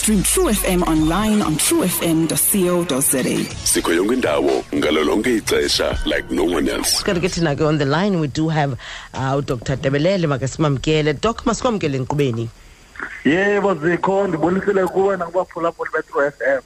Stream True FM online on truefm.co.za. sikho yonke indawo ngalo lonke ixesha like no one else. Kanti ke thina ke on the line. We do have uh, udr debelele make simamkele doc masikwamkele enkqubeni? Yebo zikho ndibulisile kuwe nakubaphulaphuli be-true f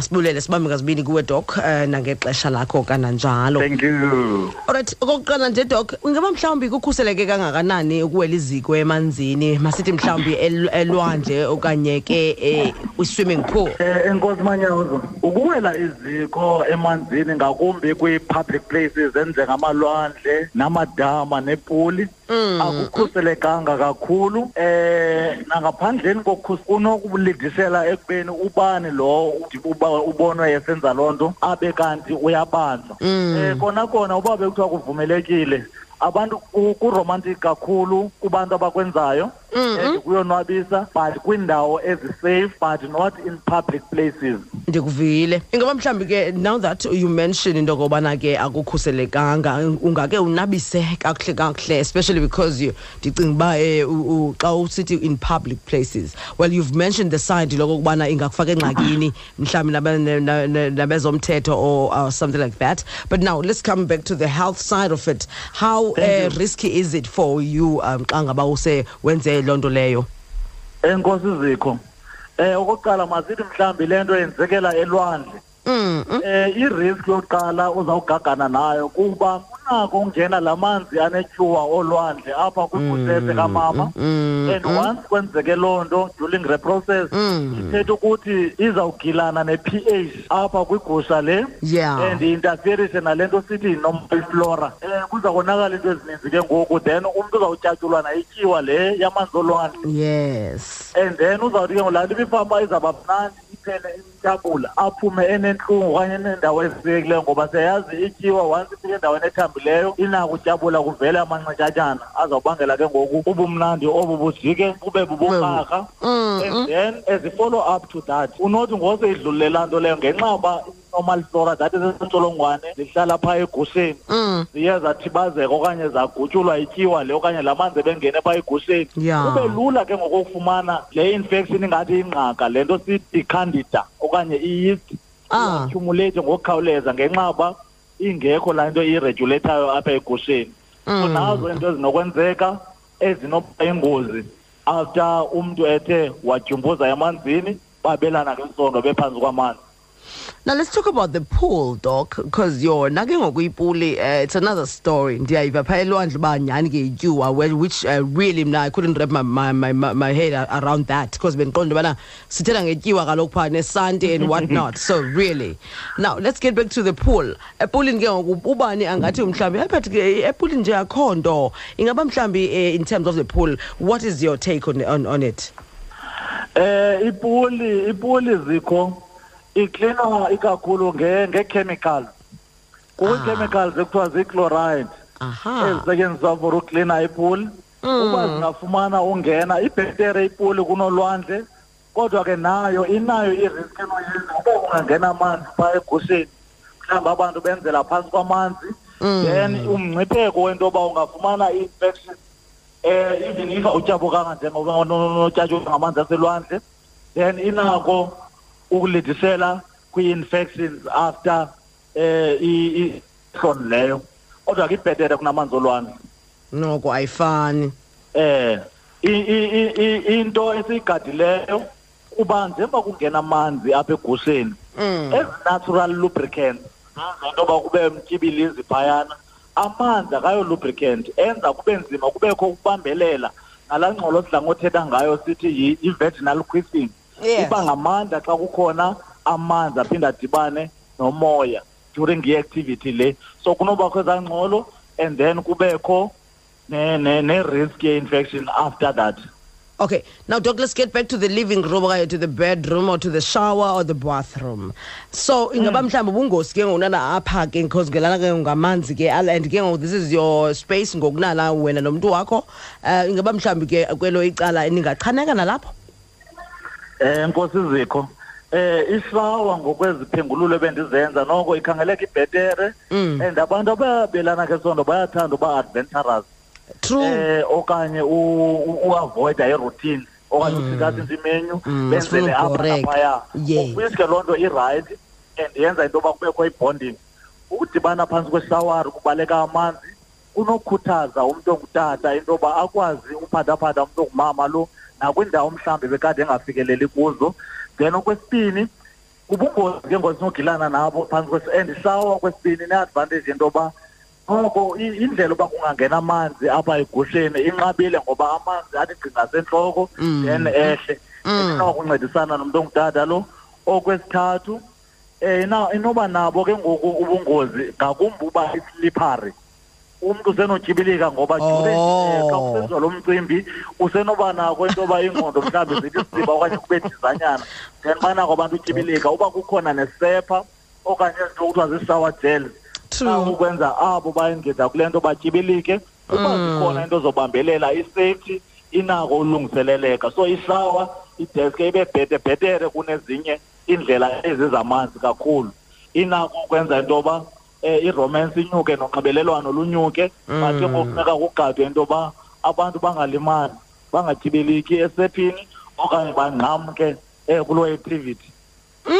m masibulele sibambe ngazibini kuwe doc uh, nangexesha lakho kananjalo. Thank you. Alright okokuqala nje doc ingaba mhlawumbi kukhuseleke kangakanani ukuwela iziko emanzini? Masithi mhlawumbi el- elwandle okanye ke eh, kwi-swimming pool. Um enkosi manyazo ukuwela iziko emanzini ngakumbi kwii-public places enjengamalwandle namadama nepuli akukhuselekanga kakhulu. Um nangaphandleni kokhusi kunokulidisela ekubeni ubani lo uba ubonwe esenza loo nto abe kanti uyabanjwa. Um kona kona uba bekuthiwa kuvumelekile abantu ku- kuromantic kakhulu kubantu abakwenzayo and kuyonwabisa but kwiindawo ezisafe but not in public places. Ndikuvile. Ingaba mhlawumbi ke now that you mention into okobana ke akukhuselekanga ungake unabise kakuhle kakuhle especially because you ndicinga uba um xa usithi in public places well you've mentioned the side lokokubana ingakufaka engxakini mhlawumbi nabe- na- na- na- nabezomthetho or uh, something like that. But now let's come back to the health side of it. How uh, risky is it for you um xa ngaba use wenze loo nto leyo enkosi zikho um okokuqala masithi mhlawumbi le nto yenzekela elwandle mm, mm. um irisk yokuqala uzawugagana nayo kuba kunako ungena la manzi anetyuwa olwandle apha kwibhusese kamama. and once kwenzeke loo nto during the process ithetha ukuthi izawugilana ne-p h apha kwigusha le. And interferise nale nto sithi yi-normal um kuza konakala into ezininzi ke ngoku then umntu uzawutyatyulwa nayityiwa le yamanzi olwandle. Yes. And then uzawuthi ke ngolaa nto ibifama izawuba mnandi iphele imtyabula aphume enentlungu okanye eneendawo ezifilekileyo ngoba siyayazi ityiwa once ifike endaweni ethambileyo inako utyabula kuvele amanxityatyana azawubangela ke ngoku ubumnandi obu bujike bube bubukaka and then as a follow up to that unothi ngose idlulile laa nto leyo ngenxa yoba i-normal flora that is izintsholongwane zihlala phaa egusheni ziye zathibazeka okanye zagutyulwa ityiwa le okanye la manzi ebengene phaa egusheni Yeah. kube lula ke ngokufumana le infection ingathi ingqaka le nto sithi i-candida okanye i-yeast. Ah. accumulate ngokukhawuleza ngenxa yoba ingekho laa nto iyiregulatayo apha egusheni so nazo into ezinokwenzeka ezinoba ingozi after umntu ethe wadyumbuza emanzini babelana ngesondo bephantsi kwamanzi. Now let's talk about the pool, doc, because yona ke ngokuyipuli uh, it's another story. Ndiyayiva phaa elwandle uba nyhani ke ityuwa well, which uh, really mna I couldn't wrap my, my, my, my, head around that because bendiqonda ubana sithetha ngetyiwa kaloku phaa nesanti and what not. so really. Now let's get back to the pool. Epulini ke ngoku ubani angathi mhlawumbi ke epulini nje akho nto. Ingaba mhlawumbi uh, in terms of the pool, what is your take on, on, on it? Eh ipuli ipuli zikho iklinwa ikakhulu nge ngechemicals. Kukho Ah. chemicals ekuthiwa zichloride Aha. ezisetyenziswa for uklina ipuli. Uba zingafumana ungena ibhetere ipuli kunolwandle kodwa ke nayo inayo irisk enoyenza uba ungangena amanzi phaa egusheni mhlawumbi abantu benzela phantsi kwamanzi then umngcipheko wento yoba ungafumana i-infection eh even if awutyabukanga njengoba notyatyulwa ngamanzi aselwandle then inako ukulidisela kwi-infections after eh ihloni leyo kodwa ke ibhetere kunamanzi olwandle Noko ayifani. eh into esiyigadileyo kuba njengoba kungena amanzi apha egusheni ezi-natural lubricants zento yoba kube mtyibilizi phayana amanzi akayo lubricant enza kube nzima kubekho ukubambelela ngalaa ngxolo sidla ngothetha ngayo sithi yi- yi-vaginal quiffing Yes. Iba ngamandla xa kukhona amanzi aphinde adibane nomoya during i-activity le so kunobakho ezaa ngxolo and then kubekho ne- ne- ne-risk ye-infection after that Okay, now, Doc, let's get back to the living room, or to the bedroom, or to the shower, or the bathroom. So, ingaba mhlawumbi ubungozi ke ngonana apha ke because ngelana ke ngamanzi ke al- and ke ngoku this is your space ngokunala wena nomntu wakho. Uh, ingaba mhlawumbi ke kwelo icala ningachaneka nalapho? Eh Nkosi Zikho eh ishawa ngokweziphengululo bendizenza noko ikhangeleka ibhetere. And abantu ababelana ke sondo bayathanda uba adventurous. True. eh okanye u- u- uavoida iroutine okanye uthintathinta imenyu Mm, benzele sifuna apha ubhoreka. naphaya. Yes. which ke loo nto irayithi and yenza into yoba kubekho ibonding. Ukudibana phantsi kweshawari kubaleka amanzi kunokukhuthaza umntu ongutata into yoba akwazi uphathaphatha umntu ongumama lo nakwindawo mhlawumbi bekade engafikeleli kuzo. Then okwesibini ubungozi ke ngosinogilana nabo phantsi kwesi and shawa okwesibini ne-advantage yento yoba noko indlela yoba kungangena amanzi apha egusheni inqabile ngoba amanzi athi gqi sentloko then ehle. Inokuncedisana nomntu ongutata lo. Okwesithathu ina inoba nabo ke ngoku ubungozi ngakumbi uba islippery umntu usenotyibilika ngoba eh, xa Oh. kusenziwa lo mcimbi usenoba nako into yoba ingqondo mhlawumbi zithi siba okanye kube dizanyana. Then banako abantu utyibilika uba kukhona nesepha okanye ezinto kuthiwa zii-shower gels ukwenza abo bayengeza kule nto batyibilike uba zikhona into zobambelela i-safety inako ulungiseleleka. So isawa ideske ibe bhete bhetere kunezinye iindlela ezi zamanzi kakhulu. Inako ukwenza into yoba um iromance inyuke nonxibelelwano lunyuke. But ke ngokufuneka kugadwe into yoba abantu bangalimali bangatyibiliki esephini okanye bangxamke um kuloo activity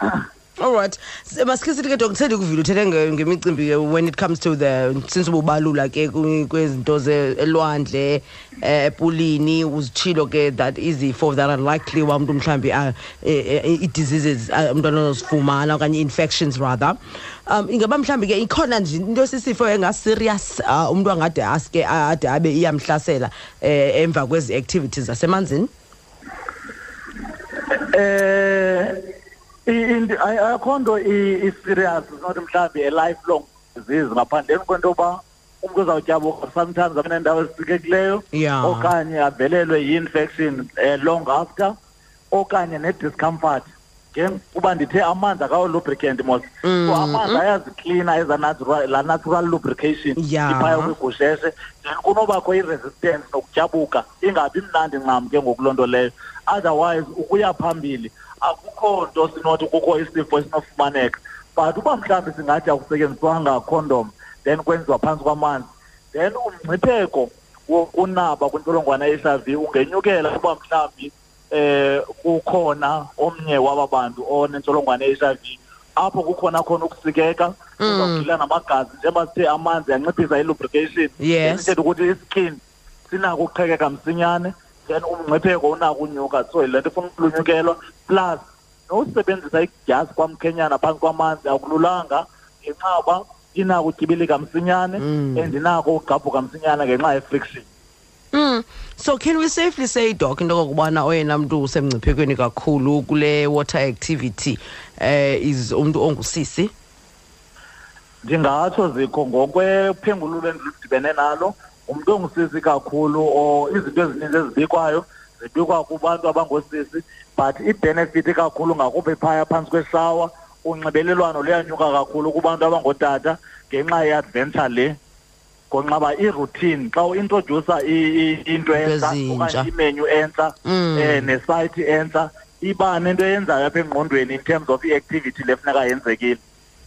all right. Se- masikhe sithi ke dok ndithanda ukuvile uthethe nge- ngemicimbi ke when it comes to the since ububalula ke kwezinto zelwandle eh, epulini uzitshilo ke that izifo that are likely uba umntu mhlawumbi ah, eh, eh, i-diseases ah, umntwana onozifumana okanye i-infections rather. Um ingaba mhlawumbi ke ikhona nje into sisifo engaserious uh, umntu angade aske ade abe iyamhlasela eh, emva kwezi activities zasemanzini? Eh ayikho nto i-serious not mhlawumbi elifelong lifelong disease ngaphandleni kwento yoba umntu uzawutyabuka sometimes abe nendawo ezisikekileyo Yeah. okanye avelelwe yi-infection um long after okanye ne-discomfort. Kuba ndithe amanzi akawolubricant mos so amanzi ayaziklina eza natural laa natural lubrication Yeah. iphaya kwigusheshe then kunobakho i-resistance nokutyabuka ingabi mnandi ncam ke ngoku loo nto leyo. Otherwise ukuya phambili akukho nto sinothi kukho isifo esinofumaneka but uba mhlawumbi singathi akusetyenziswanga condom then kwenziwa phantsi kwamanzi then umngcipheko wokunaba kwintsholongwane ye-h i v ungenyukela uba mhlawumbi eh kukhona omnye waba bantu onentsholongwane ye-h i v. Apho kukhona khona ukusikeka uzawugila namagazi njengoba sithe amanzi anciphisa i-lubrication isithetha ukuthi iskin sinako ukuqhekeka msinyane then umngcipheko unako unyuka. So le nto ifuna ukulunyukelwa plus nosebenzisa idyasi kwamkhenyana phantsi kwamanzi akululanga ngenxa yoba inako utyibilika msinyane and inako ugqabhuka msinyane ngenxa ye-friction Mm. So can we safely say doc into kokubana oyena mntu usemngciphekweni kakhulu kule water activity eh is umuntu ongusisi? ndingatsho zikho ngokwephengululo endiludibene nalo umntu ongusisi kakhulu or izinto ezininzi ezibikwayo zibikwa kubantu abangoosisi but ibenefit kakhulu ngakumbi phaya phantsi kweshawa unxibelelwano luyanyuka kakhulu kubantu abangootata ngenxa ye-adventure le ngonxaba iroutine xa uintrodusa into entsha ezintsha. okanye imenyu entsha Mm. um nesayithi entsha iba nento eyenzayo apha engqondweni in terms of i-activity le funeka yenzekile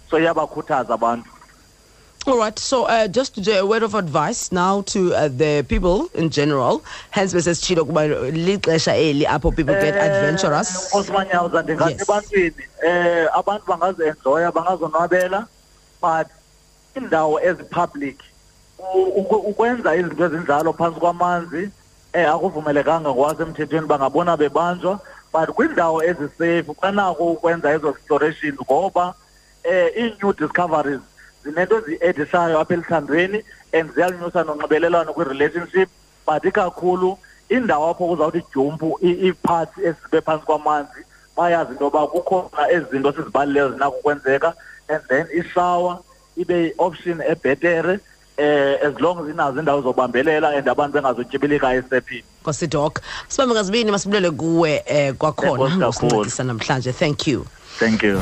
so iyabakhuthaza abantu All right. So uh, just a word of advice now to uh, the people in general. Hence Mrs. Chido kuba lixesha eli apho people get adventurous. nkosi manyawuza ndingathi Yes. ebantwini um abantu bangazienjoya bangazonwabela but iindawo ezipublic ukwenza izinto ezinjalo phantsi kwamanzi um akuvumelekanga ngokwasemthethweni bangabona bebanjwa but kwiindawo ezisafe banako ukwenza ezo explorations ngoba um ii-new discoveries zinento ezi-edisayo apha elithandweni and ziyalunyusa nonxibelelwano kwi-relationship but ikakhulu indawo apho kuzawuthi dyumpu ii- ii-parts ezibe phantsi kwamanzi bayazi into yoba kukhona ezi zinto sizibaleleyo zinako ukwenzeka and then ishawa ibe yi-option ebhetere eh as long as inazo indawo zobambelela and abantu bengazotyibilika esephini Nkosi doc. Sibambe ngazibini masibulele kuwe eh kwakhona Enkosi kakhulu. ngosincedisa namhlanje. Thank you. thank you